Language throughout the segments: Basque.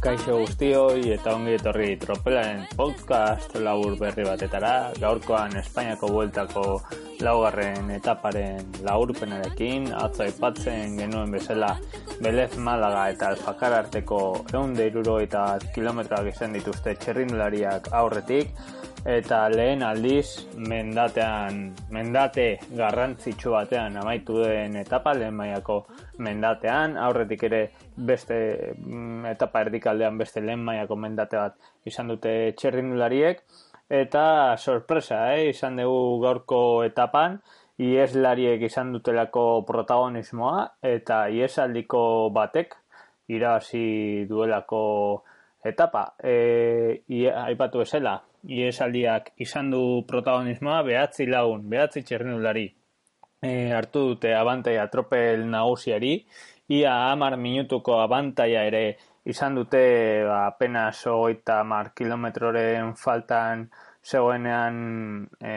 Kaixo guztioi eta ongi etorri tropelaren podcast labur berri batetara. Gaurkoan Espainiako bueltako laugarren etaparen laurpenarekin. Atzo aipatzen genuen bezala Belez Malaga eta Alfakar arteko eunde iruro eta kilometroak izan dituzte txerrindulariak aurretik eta lehen aldiz mendatean mendate garrantzitsu batean amaitu den etapa lehen maiako mendatean aurretik ere beste mm, etapa erdikaldean beste lehen maiako mendate bat izan dute txerrindulariek eta sorpresa eh? izan dugu gaurko etapan ieslariek izan dutelako protagonismoa eta iesaldiko batek irabazi duelako etapa e, aipatu esela iesaldiak izan du protagonismoa behatzi lagun, behatzi txernulari e, hartu dute abantaia tropel nagusiari ia amar minutuko abantaia ere izan dute ba, apenas oita mar kilometroren faltan zegoenean e,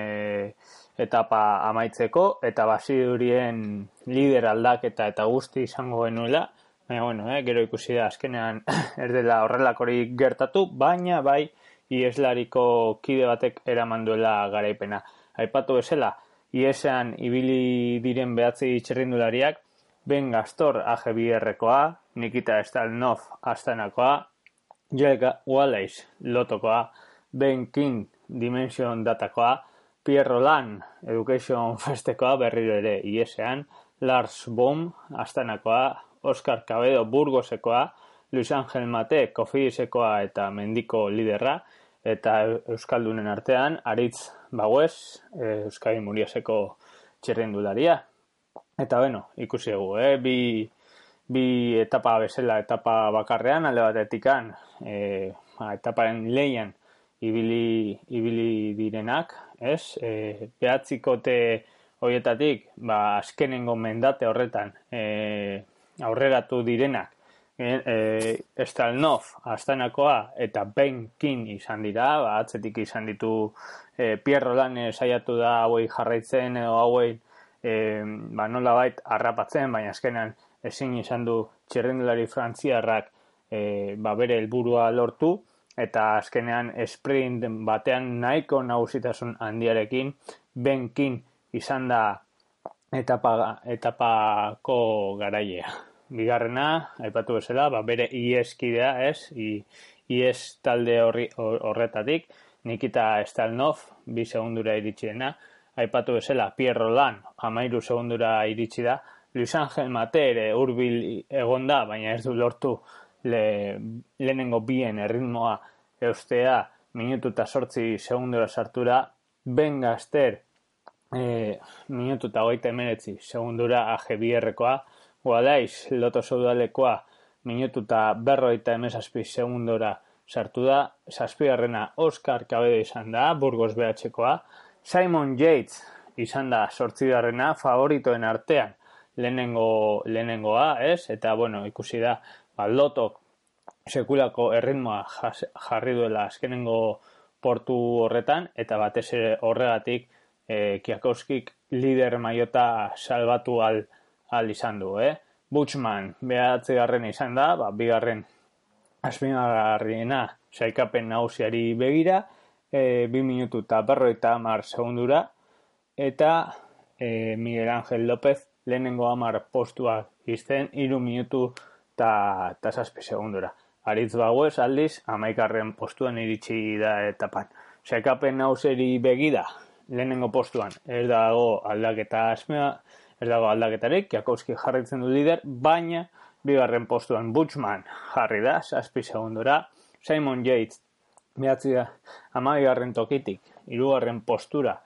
etapa amaitzeko eta basidurien lider aldaketa eta guzti izango genuela baina bueno, eh, gero ikusi da azkenean ez dela horrelakorik gertatu baina bai ieslariko kide batek eraman duela garaipena. Aipatu bezala, iesean ibili diren behatzi txerrindulariak, Ben Gastor AGBR-koa, Nikita Stalnov Astanakoa, Jelga Wallace Lotokoa, Ben King Dimension Datakoa, Pierre Roland Education Festekoa berriro ere iesean, Lars Bohm Astanakoa, Oscar Cabedo Burgosekoa, Luis Angel Mate Kofisekoa eta Mendiko Liderra, eta Euskaldunen artean, aritz baguez, e, Euskadi Muriaseko txerrendularia. Eta bueno, ikusi egu, eh? bi, bi etapa bezala, etapa bakarrean, alde batetikan, e, ba, etaparen leian ibili, ibili direnak, ez? E, behatzikote horietatik, ba, azkenengo mendate horretan, e, aurreratu direnak, e, Estalnov astanakoa eta Ben King izan dira, ba, atzetik izan ditu e, Pierro Lane saiatu da hauei jarraitzen edo hauei e, ba, nola bait harrapatzen, baina azkenan ezin izan du txerrendulari frantziarrak e, ba, bere helburua lortu eta azkenean sprint batean nahiko nagusitasun handiarekin Ben King izan da etapa, etapako garailea. Bigarrena, aipatu bezala, ba, bere ieskidea, ez, I, ies talde horri, horretatik, Nikita Stalnov, bi segundura iritsi dena, aipatu bezala, Pierre Roland, amairu segundura iritsi da, Luis Angel Matere urbil egonda, baina ez du lortu le, lehenengo bien erritmoa eustea, minutu eta sortzi segundura sartura, Ben Gaster, e, minutu eta goita emenetzi segundura AGBR-koa, Guadaiz, loto zaudalekoa, minutu eta berroita emezazpi segundora sartu da, zazpigarrena Oscar Cabedo izan da, Burgos BH-koa, Simon Yates izan da sortzigarrena favoritoen artean lehenengo, lehenengoa, ez? Eta, bueno, ikusi da, ba, lotok sekulako erritmoa jarri duela azkenengo portu horretan, eta batez ere horregatik e, Kiakowskik lider maiota salbatu al, al izan du, eh? Butchman behatze izan da, ba, bigarren azpinagarriena saikapen nausiari begira, e, bi minutu eta berro eta amar segundura, eta e, Miguel Ángel López lehenengo amar postua izten, iru minutu eta zazpi segundura. Aritz bagoez aldiz, amaikarren postuan iritsi da etapan. Saikapen nauseri begida, lehenengo postuan, ez dago aldaketa asmea, ez dago aldaketarik, Jakowski jarritzen du lider, baina bigarren postuan Butchman jarri da, saspi segundura, Simon Yates behatzi da, amabigarren tokitik, irugarren postura,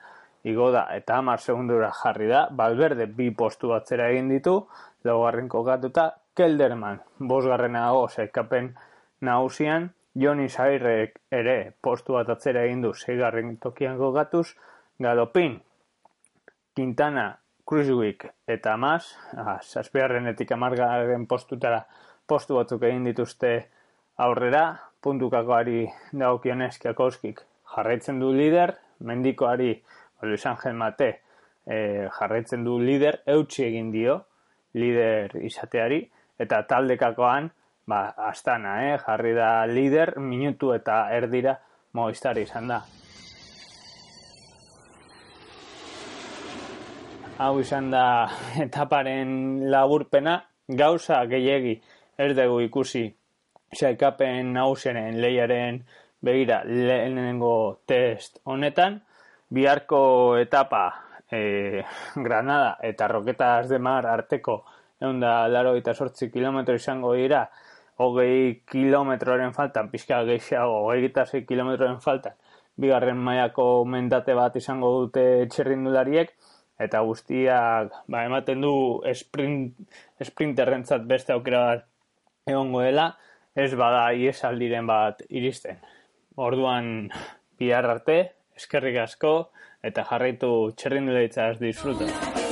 igo da, eta amar segundura jarri da, Balberde bi postu batzera egin ditu, laugarren kokatuta, Kelderman, bosgarren ago, zekapen nahusian, Joni Zairrek ere postu bat atzera egin du, zeigarren tokian kokatuz, Galopin, Quintana Cruiseweek eta Mas, ah, etik amargaren postutara postu batzuk egin dituzte aurrera, puntukakoari dagokionez Kiakowskik jarraitzen du lider, mendikoari Luis Angel Mate e, jarraitzen du lider, eutxi egin dio lider izateari, eta taldekakoan ba, astana, eh? jarri da lider, minutu eta erdira moiztari izan da. Hau izan da etaparen laburpena, gauza gehiegi ez dugu ikusi saikapen nausenen lehiaren begira lehenengo test honetan, biharko etapa e, Granada eta Roketas de Mar arteko egun da laro eta sortzi kilometro izango dira, hogei kilometroren faltan, pixka gehiago, hogei eta zei kilometroren faltan, bigarren mailako mendate bat izango dute txerrindulariek, eta guztiak ba, ematen du sprint, sprinterrentzat beste aukera bat egongo dela, ez bada iesaldiren bat iristen. Orduan bihar arte, eskerrik asko, eta jarraitu txerrindularitzaz disfruta.